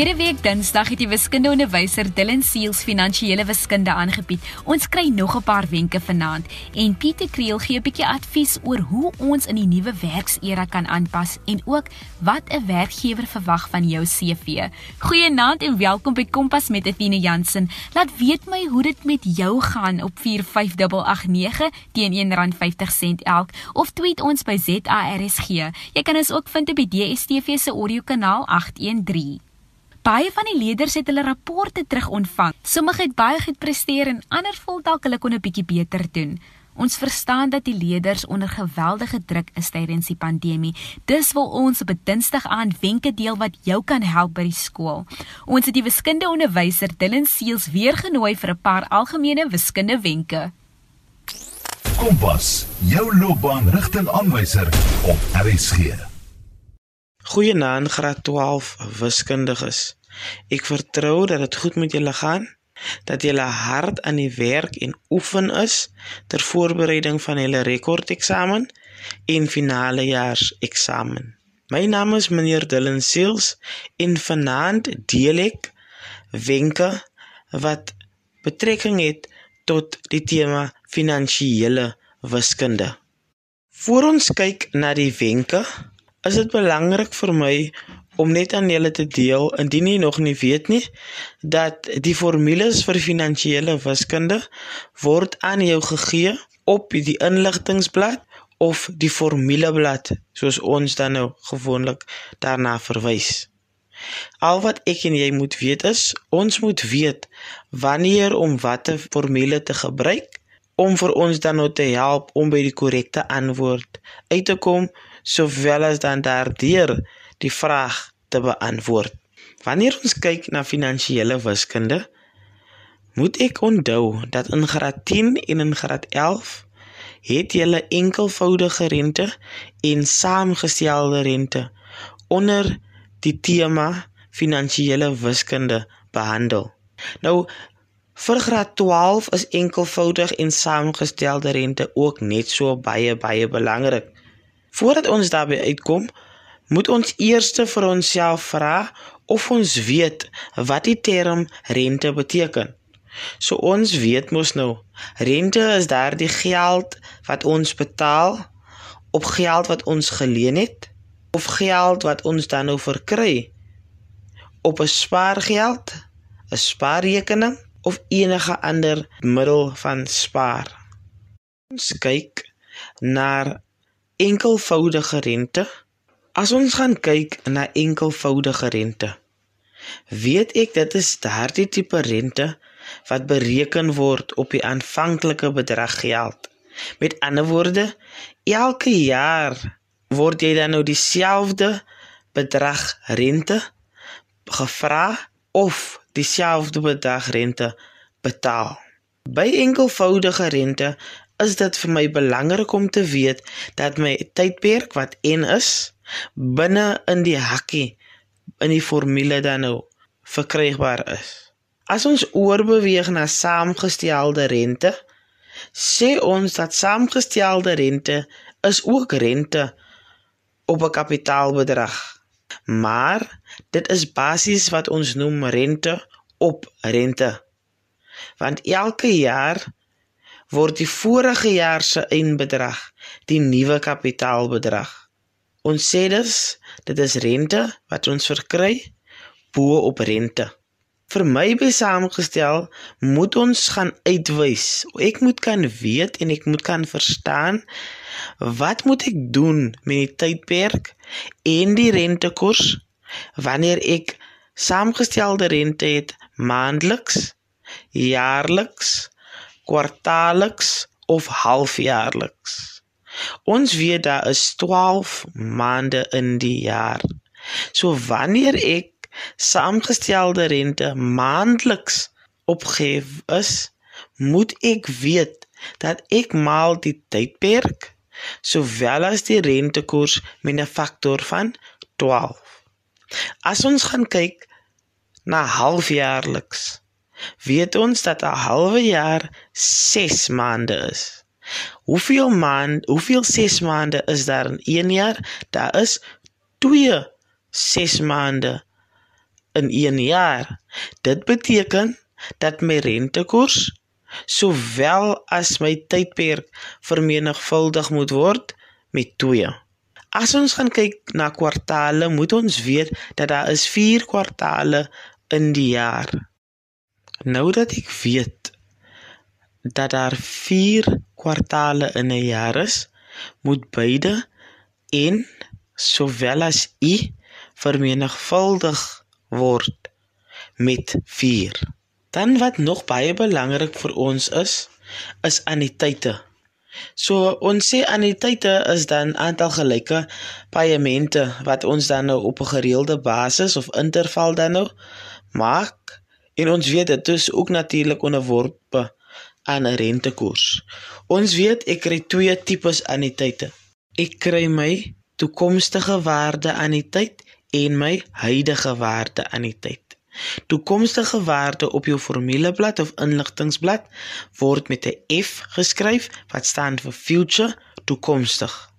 Verlede week Dinsdag het die wiskundeonderwyser Dylan Seals finansiële wiskunde aangebied. Ons kry nog 'n paar wenke vanaand en Pieter Kriel gee 'n bietjie advies oor hoe ons in die nuwe werksera kan aanpas en ook wat 'n werkgewer verwag van jou CV. Goeienaand en welkom by Kompas met Athena Jansen. Laat weet my hoe dit met jou gaan op 45889 teen R1.50 elk of tweet ons by ZARSG. Jy kan ons ook vind op die DSTV se audiokanaal 813. Baie van die leerders het hulle rapporte terug ontvang. Sommige het baie goed presteer en ander voel dalk hulle kon 'n bietjie beter doen. Ons verstaan dat die leerders onder geweldige druk is tydens die pandemie. Dis wil ons op 'n Dinsdag aan wenke deel wat jou kan help by die skool. Ons het die wiskundeonderwyser Dylan Seels weer genooi vir 'n paar algemene wiskunde wenke. Kompas, jou loopbaanrigtingaanwyser op RSG. Goeienaand graad 12 wiskundiges. Ek vertrou dat dit goed met julle gaan, dat julle hard aan die werk en oefen is ter voorbereiding van julle rekordeksamen en finale jaars eksamen. My naam is meneer Dylan Seals en vanaand deel ek wenke wat betrekking het tot die tema finansiële wiskunde. Voor ons kyk na die wenke, is dit belangrik vir my om net aan julle te deel indien jy nog nie weet nie dat die formules vir finansiële wiskunde word aan jou gegee op die inligtingblad of die formuleblad soos ons dan nou gewoonlik daarna verwys. Al wat ek en jy moet weet is ons moet weet wanneer om watter formule te gebruik om vir ons dan nou te help om by die korrekte antwoord uit te kom sowel as dan daardeur die vraag te beantwoord. Wanneer ons kyk na finansiële wiskunde, moet ek onthou dat in graad 10 en in graad 11 het jy 'n enkelvoudige rente en saamgestelde rente onder die tema finansiële wiskunde behandel. Nou vir graad 12 is enkelvoudig en saamgestelde rente ook net so baie baie belangrik. Voordat ons daarby uitkom, moet ons eers vir onsself vra of ons weet wat die term rente beteken. So ons weet mos nou, rente is daardie geld wat ons betaal op geld wat ons geleen het of geld wat ons dan nou verkry op 'n spaargeld, 'n spaarrekening of enige ander middel van spaar. Ons kyk na enkelvoudige rente. As ons gaan kyk na enkelvoudige rente, weet ek dit is daardie tipe rente wat bereken word op die aanvanklike bedrag geld. Met ander woorde, elke jaar word jy dan nou dieselfde bedrag rente gevra of dieselfde bedrag rente betaal. By enkelvoudige rente is dit vir my belangrik om te weet dat my tydperk wat n is binne in die hakkie in die formule dan nou verkrygbaar is. As ons oorbeweeg na saamgestelde rente, sê ons dat saamgestelde rente is ook rente op 'n kapitaalbedrag. Maar dit is basies wat ons noem rente op rente. Want elke jaar word die vorige jaar se eindbedrag die nuwe kapitaalbedrag. Ons sê dus dit is rente wat ons verkry bo op rente. Vir my besaamgestel moet ons gaan uitwys. Ek moet kan weet en ek moet kan verstaan wat moet ek doen met die tydperk en die rentekoers wanneer ek saamgestelde rente het maandeliks, jaarliks kwartaalliks of halfjaarliks. Ons weet daar is 12 maande in die jaar. So wanneer ek saamgestelde rente maandeliks opgee is, moet ek weet dat ek maal die tydperk sowel as die rentekoers met 'n faktor van 12. As ons gaan kyk na halfjaarliks weet ons dat 'n halwe jaar 6 maande is. Hoeveel maand, hoeveel 6 maande is daar in 1 jaar? Daar is 2 6 maande in 1 jaar. Dit beteken dat my rentekoers sowel as my tydperk vermenigvuldig moet word met 2. As ons gaan kyk na kwartaale, moet ons weet dat daar is 4 kwartaale in die jaar. Nou dat ek weet dat daar 4 kwartaale in 'n jaar is, moet beide en sowel as u vermenigvuldig word met 4. Dan wat nog baie belangrik vir ons is, is anniteite. So ons sê anniteite is dan aantal gelyke paemente wat ons dan nou op 'n gereelde basis of interval dan nou maak. En ons weet dit is ook natuurlik onderworpe aan 'n rentekoers. Ons weet ek kry twee tipes anniteite. Ek kry my toekomstige waarde anniteit en my huidige waarde anniteit. Toekomstige waarde op jou formuleblad of inligtingblad word met 'n F geskryf wat staan vir future, toekomstig.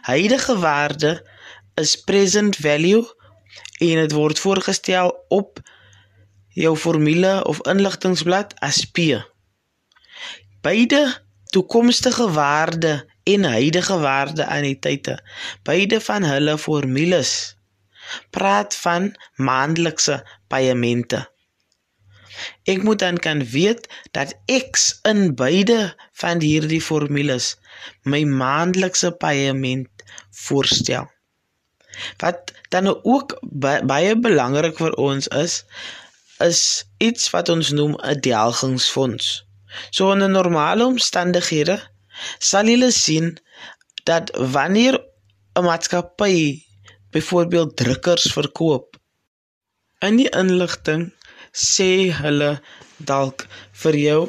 Huidige waarde is present value en dit word voorgestel op jou formule of inligtingblad as P. Beide toekomstige waarde en huidige waarde anniteite, beide van hulle formules praat van maandelikse paemente. Ek moet dan kan weet dat X in beide van hierdie formules my maandelikse paement voorstel. Wat dan ook baie belangrik vir ons is, is iets wat ons noem 'n delgingsfonds. So in normale omstandighede sal jy sien dat wanneer 'n maatskappy byvoorbeeld drukkers verkoop. In die inligting sê hulle dalk vir jou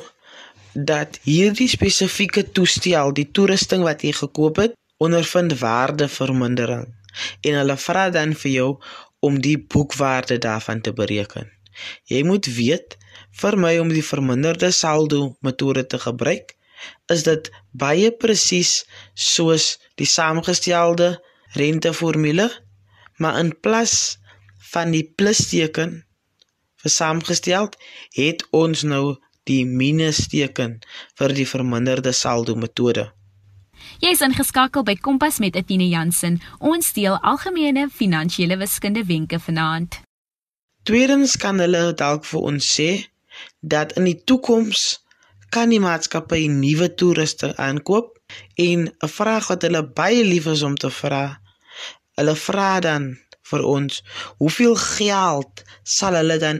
dat hierdie spesifieke toestel, die toerusting wat jy gekoop het, ondervind waardevermindering en hulle vra dan vir jou om die boekwaarde daarvan te bereken. Jy moet weet vir my om die verminderde saldo metode te gebruik, is dit baie presies soos die saamgestelde renteformule maar in plaas van die plusteken vir saamgestel het ons nou die minusteken vir die verminderde saldo metode. Jy is ingeskakel by Kompas met Etienne Jansen. Ons deel algemene finansiële wiskunde wenke vanaand. Tweedens kan hulle dalk vir ons sê dat in die toekoms kan die maatskappy nuwe toeriste aankoop en 'n vraag wat hulle baie lief is om te vra Hulle vra dan vir ons, hoeveel geld sal hulle dan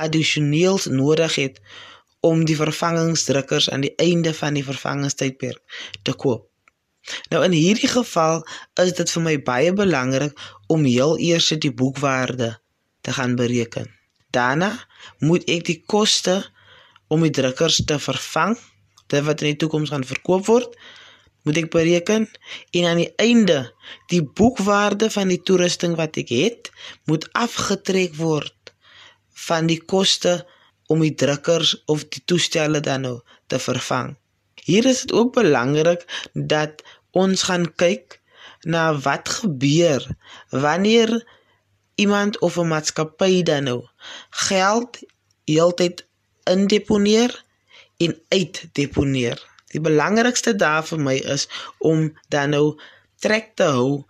addisioneels nodig het om die vervangingsdrukkers aan die einde van die vervangingstydperk te koop? Nou in hierdie geval is dit vir my baie belangrik om heel eers die boekwaarde te gaan bereken. Daarna moet ek die koste om die drukkers te vervang, dit wat in die toekoms gaan verkoop word, moet ek bereken en aan die einde die boekwaarde van die toerusting wat ek het moet afgetrek word van die koste om die drukkers of die toestelle dan nou te vervang. Hier is dit ook belangrik dat ons gaan kyk na wat gebeur wanneer iemand of 'n maatskappy dan nou geld heeltyd indeponeer en uitdeponeer. Die belangrikste daar vir my is om dan nou trek te hou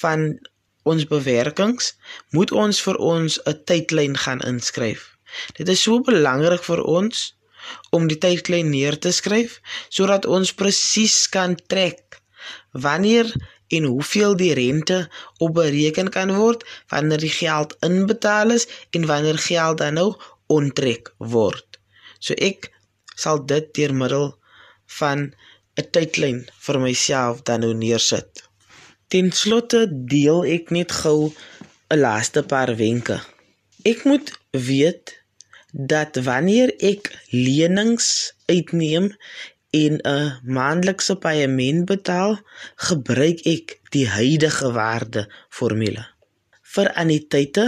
van ons bewerkings, moet ons vir ons 'n tydlyn gaan inskryf. Dit is so belangrik vir ons om die tydlyn neer te skryf sodat ons presies kan trek wanneer en hoeveel die rente op bereken kan word wanneer die geld inbetaal is en wanneer geld dan nou onttrek word. So ek sal dit deur middel van 'n tydlyn vir myself dan nou neersit. Ten slotte deel ek net gou 'n laaste paar wenke. Ek moet weet dat wanneer ek lenings uitneem en 'n maandelikse paaiement betaal, gebruik ek die huidige waarde formule. Vir anniteite,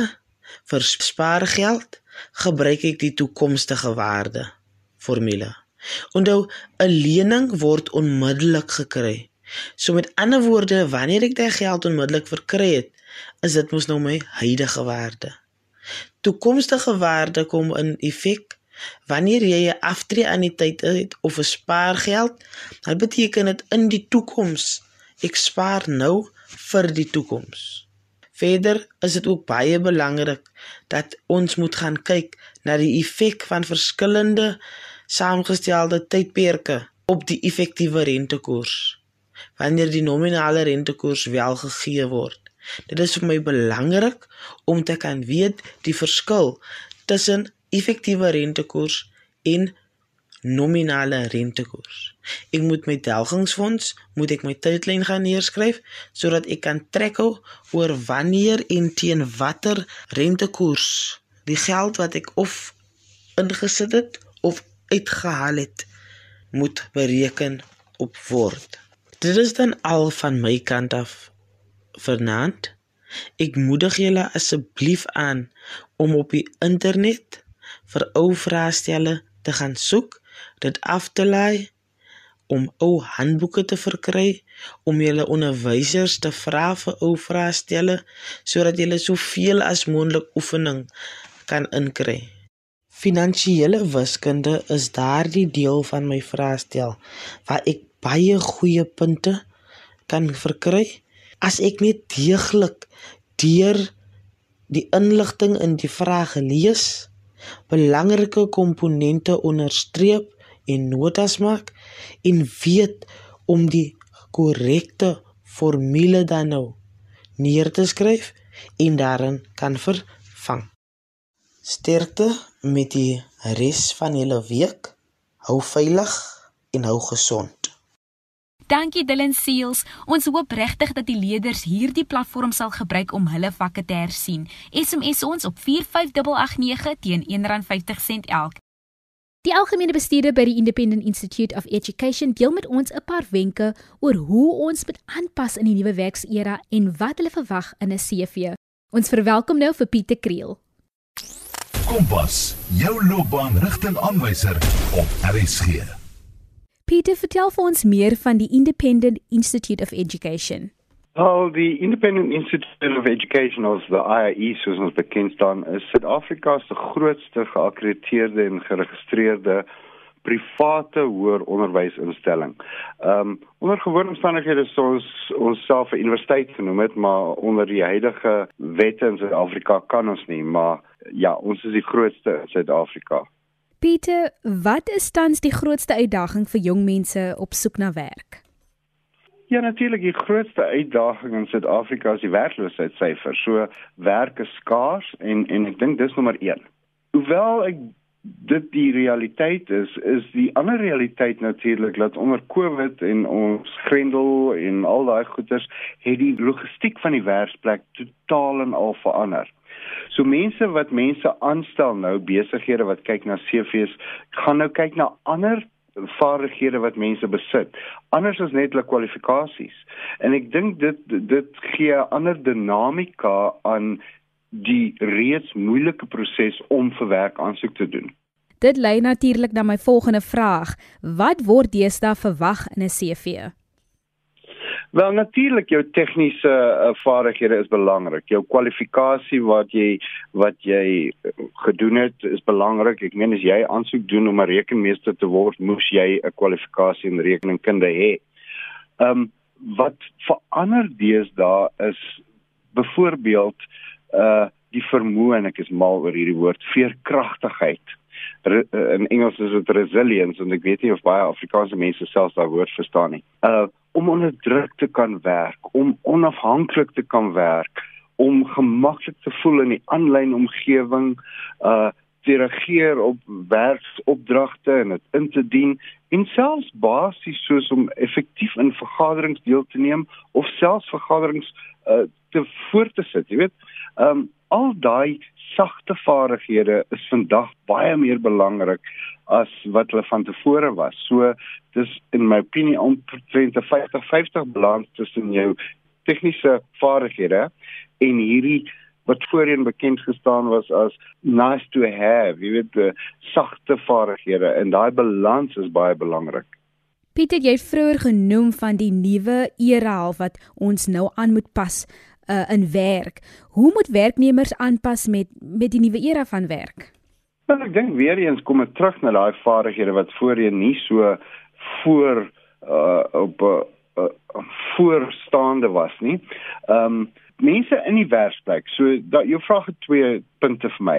vir spaargeld, gebruik ek die toekomstige waarde formule. Onthou, 'n lening word onmiddellik gekry. So met ander woorde, wanneer ek daai geld onmiddellik verkry het, is dit mos nou my huidige waarde. Toekomstige waarde kom in effek wanneer jy 'n aftree tyd het of 'n spaargeld, dan beteken dit in die toekoms ek spaar nou vir die toekoms. Verder is dit ook baie belangrik dat ons moet gaan kyk na die effek van verskillende saamgestelde tydperke op die effektiewe rentekoers wanneer die nominale rentekoers wel gegee word. Dit is vir my belangrik om te kan weet die verskil tussen effektiewe rentekoers en nominale rentekoers. Ek moet my delgingsfonds, moet ek my tydlyn gaan neerskryf sodat ek kan trek oor wanneer en teen watter rentekoers die geld wat ek of ingesit het of uitgehaal het moet bereken op word. Dit is dan al van my kant af. Vanaand ek moedig julle asseblief aan om op die internet vir ou vraestelle te gaan soek dit af te lei om ou handboeke te verkry om julle onderwysers te vra vir ou vraestelle sodat julle soveel as moontlik oefening kan inkry. Finansiële wiskunde is daardie deel van my vraestel waar ek baie goeie punte kan verkry as ek net deeglik deur die inligting in die vraag lees belangrike komponente onderstreep en notas maak en weet om die korrekte formule dan nou neer te skryf en daarin kan vervang. Sterkte met die res van julle week. Hou veilig en hou gesond. Dankie Dylan Seals. Ons hoop regtig dat die leerders hierdie platform sal gebruik om hulle vakke te hersien. SMS ons op 45889 teen R1.50 elk. Die algemene bestuurder by die Independent Institute of Education deel met ons 'n paar wenke oor hoe ons moet aanpas in die nuwe werksera en wat hulle verwag in 'n CV. Ons verwelkom nou vir Pieter Kriel. Kompas, jou loopbaanrigtingaanwyser op RSG. Pieter, vertel vir ons meer van die Independent Institute of Education. Well, the Independent Institute of Education, of the IIE, soos ons bekend staan, is Suid-Afrika se grootste geakkrediteerde en geregistreerde private hoër onderwysinstelling. Ehm um, onder gewone omstandighede sou ons onsself 'n universiteit genoem het, maar onder die huidige wette in Suid-Afrika kan ons nie, maar ja, ons is die grootste in Suid-Afrika. Pieter, wat is tans die grootste uitdaging vir jong mense op soek na werk? Ja natuurlik die grootste uitdaging in Suid-Afrika is die werkloosheidssyfer. So werk is skaars en en ek dink dis nommer 1. Hoewel ek dit die realiteit is, is die ander realiteit natuurlik dat onder Covid en ons grendel en al daai goeters het die logistiek van die werksplek totaal en al verander. So mense wat mense aanstel nou besighede wat kyk na CV's, gaan nou kyk na ander vaardighede wat mense besit. Anders as net hulle kwalifikasies. En ek dink dit dit gee 'n ander dinamika aan die reeds moeilike proses om vir werk aansoek te doen. Dit lei natuurlik na my volgende vraag. Wat word deesdae verwag in 'n CV? Wel natuurlik jou tegniese uh, vaardighede is belangrik. Jou kwalifikasie wat jy wat jy eh, gedoen het is belangrik. Ek meen as jy aansoek doen om 'n rekenmeester te word, moes jy 'n kwalifikasie in rekeningkunde hê. Ehm um, wat verander deesdae is byvoorbeeld uh die vermoë en ek is mal oor hierdie woord veerkragtigheid. Re, in Engels is dit resilience en ek weet nie of baie Afrikaanse mense selfs daai woord verstaan nie. Uh om onder druk te kan werk, om onafhanklik te kan werk, om gemaklik te voel in die aanlyn omgewing, uh te reageer op werksopdragte en dit in te dien en selfs basies soos om effektief in vergaderings deel te neem of selfs vergaderings uh te voort te sit, jy weet. Um al daai sagte vaardighede is vandag baie meer belangrik as wat hulle van tevore was. So dis in my opinie omtrent 'n 50-50 balans tussen jou tegniese vaardighede en hierdie wat voorheen bekend gestaan was as nice to have, jy weet die sagte vaardighede en daai balans is baie belangrik. Pieter, jy het vroeër genoem van die nuwe era wat ons nou aan moet pas uh, in werk. Hoe moet werknemers aanpas met met die nuwe era van werk? Wel ek dink weer eens kom ek terug na daai vaardighede wat voorheen nie so voor uh op 'n uh, uh, voorstaande was nie. Ehm um, mense in die werksplek. So dat jou vraag het twee punte vir my.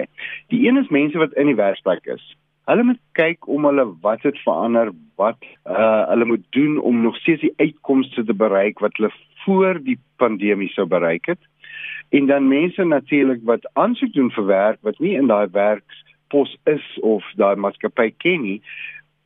Die een is mense wat in die werksplek is. Hulle moet kyk om hulle wat het verander, wat uh hulle moet doen om nog steeds die uitkomste te bereik wat hulle voor die pandemie sou bereik het. En dan mense natuurlik wat aansoek doen vir werk wat nie in daai werkspos is of daai maatskappy ken nie,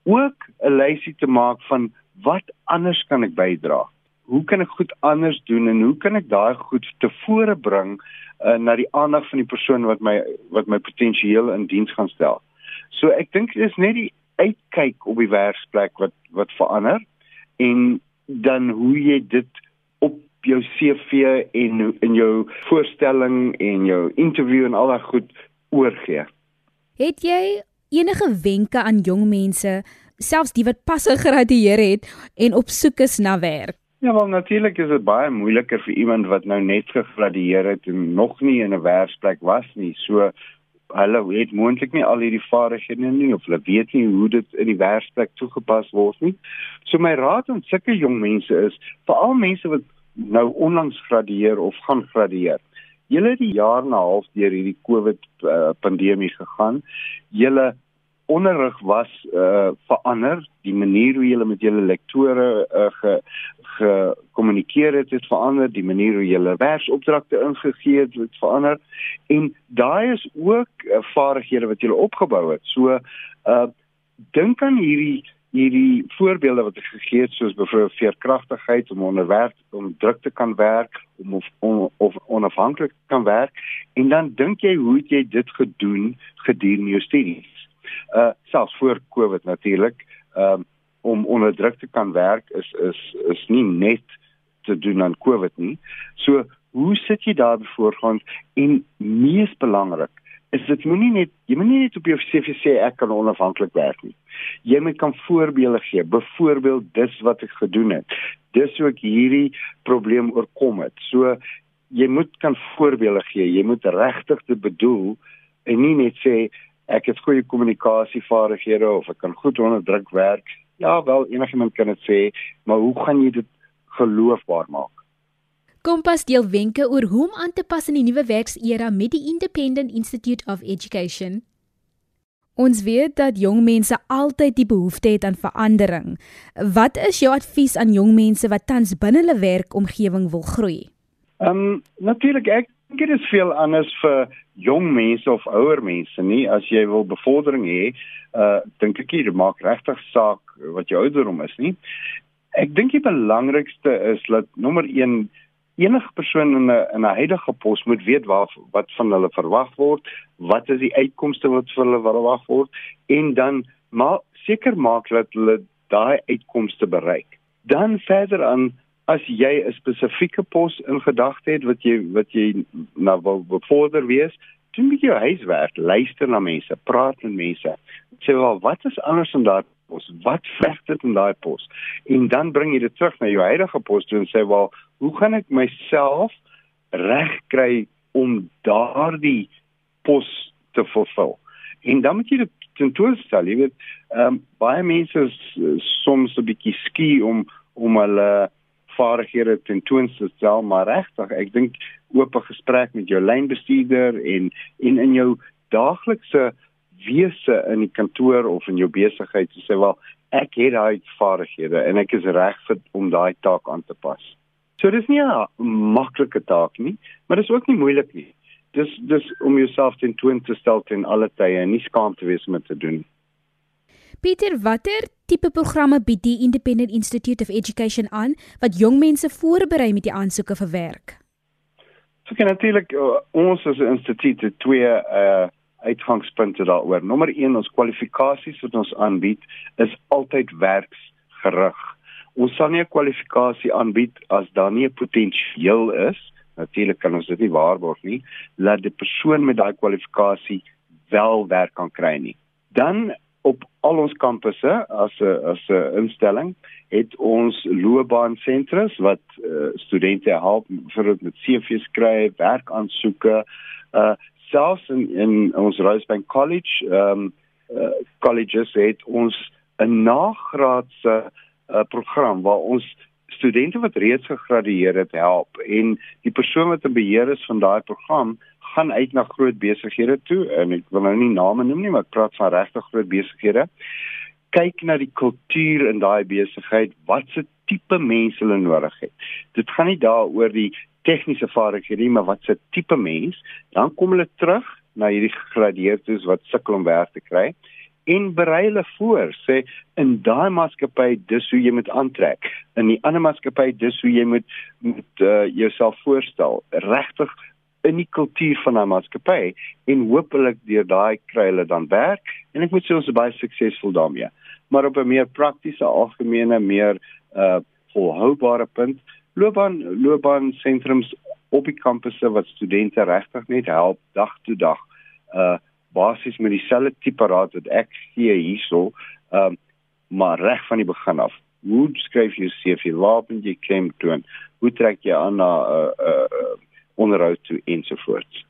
ook 'n lysie te maak van wat anders kan ek bydra? Hoe kan ek goed anders doen en hoe kan ek daai goed tevore bring uh, na die aandag van die persoon wat my wat my potensieel in diens gaan stel? So ek dink dit is net die uitkyk op die werksplek wat wat verander en dan hoe jy dit jou CV en in jou voorstelling en jou interview en al daai goed oorgee. Het jy enige wenke aan jong mense, selfs die wat pas gegradueer het en op soek is na werk? Ja, wel natuurlik is dit baie moeiliker vir iemand wat nou net gegradueer het en nog nie in 'n werksplek was nie. So hulle het moontlik nie al hierdie vaardighede nie of hulle weet nie hoe dit in die werksplek toegepas word nie. So my raad aan sulke jong mense is, veral mense wat nou onlangs gradueer of gaan gradueer. Julle het die jaar en 'n half deur hierdie COVID uh, pandemie gegaan. Julle onderrig was uh verander, die manier hoe julle met julle lektore uh, ge gekommunikeer het het verander, die manier hoe julle werksopdragte ingegee het het verander en daai is ook uh, vaardighede wat julle opgebou het. So uh dink aan hierdie hierdie voorbeelde wat ek gegee het soos byvoorbeeld veerkragtigheid om onder werk om druk te kan werk om of on, of onafhanklik kan werk en dan dink jy hoe het jy dit gedoen gedurende jou studies? Uh selfs voor covid natuurlik um om onder druk te kan werk is is is nie net te doen aan covid nie. So hoe sit jy daar voorgrond en mees belangrik is dit moenie net jy moenie net op jou CV sê ek kan onafhanklik werk nie. Jy moet kan voorbeelde gee. Byvoorbeeld dis wat ek gedoen het. Dis hoe ek hierdie probleem oorkom het. So jy moet kan voorbeelde gee. Jy moet regtig dit bedoel en nie net sê ek het goeie kommunikasievaardighede of ek kan goed onder druk werk. Ja, wel enigiemand kan dit sê, maar hoe gaan jy dit geloofbaar maak? Kompas deel wenke oor hoe om aan te pas in die nuwe werksera met die Independent Institute of Education. Ons weet dat jong mense altyd die behoefte het aan verandering. Wat is jou advies aan jong mense wat tans binne hulle werkomgewing wil groei? Ehm um, natuurlik ek dink dit is veel anders vir jong mense of ouer mense nie. As jy wil bevordering hê, uh dink ek dit maak regtig saak wat jou ouderdom is nie. Ek dink die belangrikste is dat nommer 1 enige persoon in 'n in 'n huidige pos moet weet wat wat van hulle verwag word, wat is die uitkomste wat vir hulle verwag word en dan maar seker maak dat hulle daai uitkomste bereik. Dan verder aan as jy 'n spesifieke pos in gedagte het wat jy wat jy na wil bevorder wees, doen met jou huiswerk, luister na mense, praat met mense. Sê wel, wat is anders in daai pos? Wat veg dit in daai pos? En dan bring jy dit terug na jou huidige pos en sê wel, hoe gaan ek myself regkry om daardie pos te vervul? En dan moet jy dit tentoonstel, jy weet, ehm um, baie mense is soms 'n bietjie skie om om hulle vaardighede tentoonstel, maar regtig, ek dink oop gesprek met jou lynbestuurder en en in jou daaglikse wese in die kantoor of in jou besigheid te sê wel ek het daai vaardighede en ek is reg vir om daai taak aan te pas. So dis nie 'n maklike taak nie, maar dis ook nie moeilik nie. Dis dis om jouself ten toon te stel ten alle tye en nie skaam te wees om dit te doen. Pieter, watter tipe programme bied die Independent Institute of Education aan wat jong mense voorberei met die aansoeke vir werk? So kan natuurlik uh, ons as 'n instituut twee uh uitgangspunte daaroor. Nommer 1 ons kwalifikasies wat ons aanbied is altyd werksgerig. Ons sal nie 'n kwalifikasie aanbied as daar nie 'n potensiaal is. Natuurlik kan ons dit nie waarborg nie dat die persoon met daai kwalifikasie wel werk kan kry nie. Dan op al ons kampusse as 'n as 'n instelling het ons loopbaansentrums wat uh, studente help vir met CV skryf, werkaansoeke, uh selfs in in ons Rosebank College, ehm um, uh, colleges het ons 'n nagraadse uh, program waar ons studente wat reeds gegradueer het help. En die persoon wat in beheer is van daai program gaan uit na groot besighede toe. En ek wil nou nie name noem nie maar ek praat van regtig groot besighede. Kyk na die kultuur in daai besigheid watse tipe mense hulle nodig het. Dit gaan nie daaroor die tegniese vaardighede maar watse tipe mens. Dan kom hulle terug na hierdie gegradueerdes wat sukkel om werk te kry en berei hulle voor sê in daai maatskappy dis hoe jy moet aantrek. In die ander maatskappy dis hoe jy moet moet uh, jouself voorstel. Regtig in die kultuur van 'n maatskappy en hopelik deur daai kry hulle dan werk. En ek moet sê ons is baie suksesvol daarmee. Maar op 'n meer praktiese, algemene, meer uh volhoubare punt, loopbaan loopbaan sentrums op die kampusse wat studente regtig net help dag tot dag uh basies met dieselfde tipe raad wat ek gee hierso, um maar reg van die begin af. Hoe skryf jy CV? Waar moet jy klem doen? Hoe trek jy aan na 'n uh, uh, uh, onderhoud toe ensovoorts.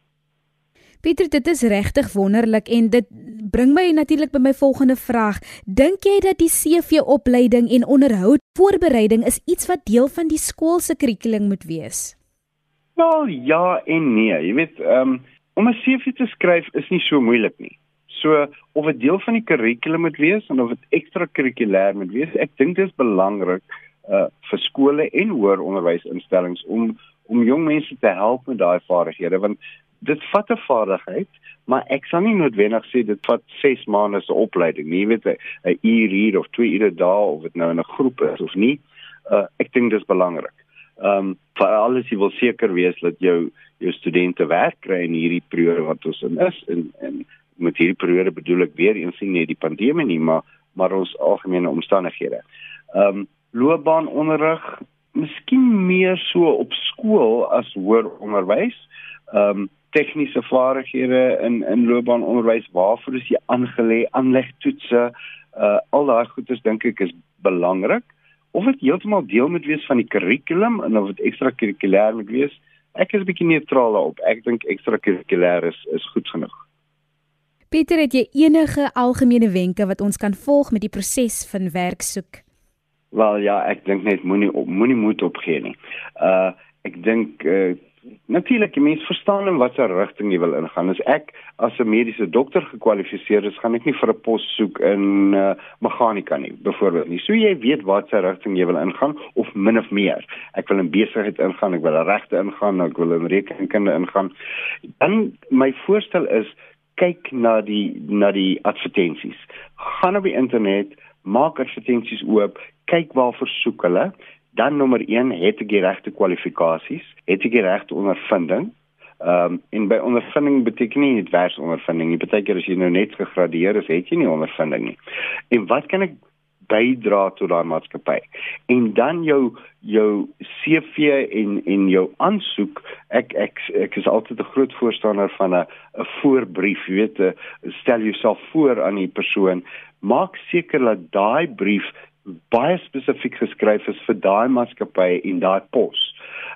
Pieter, dit is regtig wonderlik en dit bring my natuurlik by my volgende vraag. Dink jy dat die CV-opleiding en onderhoud voorbereiding is iets wat deel van die skool se kurrikulum moet wees? Wel, ja en nee. Jy weet, um, om 'n CV te skryf is nie so moeilik nie. So of dit deel van die kurrikulum moet wees of dit ekstrakurrikulêr moet wees, ek dink dit is belangrik uh vir skole en hoër onderwysinstellings om om jong mense te help met daai vaardighede want dit vat 'n vaardigheid maar ek sal nie noodwendig sê dit vat 6 maande se opleiding nie. Weet 'n hier of twee ure daar of dit nou in 'n groep is of nie. Uh, ek dink dit is belangrik ehm um, vir alles jy wil seker wees dat jou jou studente werk kry in hierdie periode wat ons in is. En en met hierdie periode bedoel ek weer eens nie die pandemie nie maar maar ons algemene omstandighede. Ehm um, loopbaanonderrig miskien meer so op skool as hoër onderwys. Ehm um, tegniese vaardighede in in loopbaanonderwys waarvoor is jy aangelê aanlegtoetse uh al daai goedes dink ek is belangrik of dit heeltemal deel moet wees van die kurrikulum en of dit ekstrakurrikulêr moet wees ek is 'n bietjie neutraal daarop. Ek dink ekstrakurrikulêr is is goed genoeg. Pieter het jy enige algemene wenke wat ons kan volg met die proses van werk soek? Wel ja, ek dink net moenie moenie moed opgee nie. Uh ek dink uh natuurlik die mens verstaan in watter rigting jy wil ingaan. As ek as 'n mediese dokter gekwalifiseer is, gaan ek nie vir 'n pos soek in uh meganika nie, byvoorbeeld nie. So jy weet watter rigting jy wil ingaan of min of meer. Ek wil in besigheid ingaan, ek wil regte ingaan, ek wil in rekenkunde ingaan. Dan my voorstel is kyk na die na die advertensies. Gaan op die internet maak advertensies oop, kyk waar versoek hulle. Dan nommer 1, het ek die regte kwalifikasies? Het ek die regte ondervinding? Ehm um, en by ondervinding beteken nie net vers ondervinding nie. Beteken as jy nou net gegradueer is, het jy nie ondervinding nie. En wat kan ek bydra tot daai maatskappy? En dan jou jou CV en en jou aansoek, ek ek ek is altyd 'n groot voorstander van 'n 'n voorbrief, jy weet, stel jouself voor aan die persoon maak seker dat daai brief baie spesifiek geskryf is vir daai maatskappy en daai pos.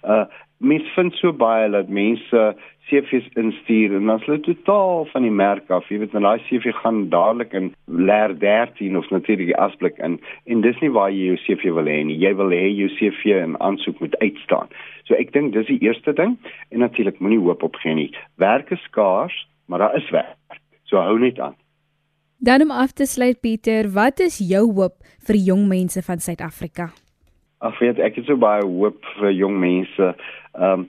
Uh mens vind so baie dat mense CV's instuur en dan sluit totaal van die merk af. Jy weet, en daai CV gaan dadelik in leer 13 of natuurlik asblik in en dis nie waar jy jou CV wil hê nie. Jy wil hê jou CV en aansoek moet uitstaan. So ek dink dis die eerste ding en natuurlik moenie hoop opgee nie. Werk is skaars, maar daar is werk. So hou net aan. Dan om af te sluit Pieter, wat is jou hoop vir jong mense van Suid-Afrika? Ag weet ek het so baie hoop vir jong mense. Ehm um,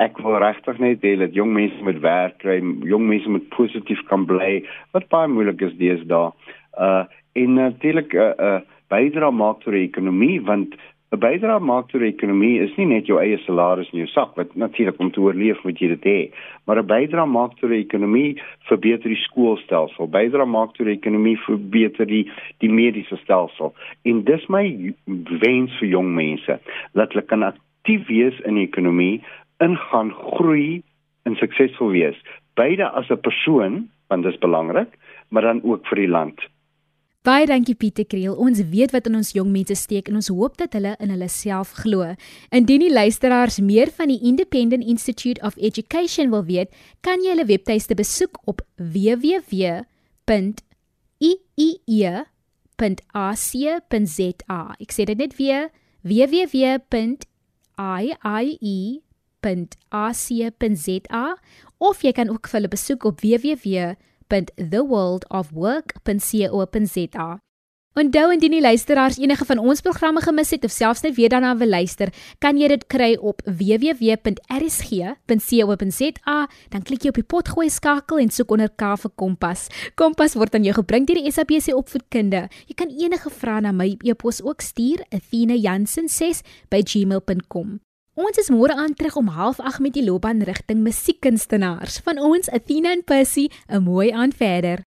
ek wil regtig net hê dat jong mense met werk kry, jong mense met positief kan bly. Wat baie moeilik is deesdae. Uh en natuurlik 'n uh, uh, bydra maak tot die ekonomie want 'n bydrae maak tot die ekonomie is nie net jou eie salaris in jou sak wat natuurlik om te oorleef moet jy dit hê maar 'n bydrae maak tot die ekonomie verbeter die skoolstelsel bydrae maak tot die ekonomie verbeter die die mediese stelsel. En dis my wens vir jong mense dat hulle kan aktief wees in die ekonomie ingaan groei en suksesvol wees. Beide as 'n persoon want dit is belangrik maar dan ook vir die land Baie dankie Pieter Kriel. Ons weet wat in ons jong mense steek en ons hoop dat hulle in hulle self glo. Indien die luisteraars meer van die Independent Institute of Education wil weet, kan jy hulle webtuiste besoek op www.iie.ac.za. Ek sê dit net weer www.iie.ac.za of jy kan ook hulle besoek op www.theworldofwork.co.za. Onthou indien die luisteraars enige van ons programme gemis het of selfs net weer daarna wil luister, kan jy dit kry op www.rsg.co.za. Dan klik jy op die potgooi skakel en soek onder K vir Kompas. Kompas word aan jou gebring deur die SABC Opvoedkunde. Jy kan enige vrae na my e-pos ook stuur, athena.jansen6@gmail.com. Ons is môre aan terug om 08:30 met die loopbaan rigting musiekkunstenaars. Van ons Athena en Percy, 'n mooi aand verder.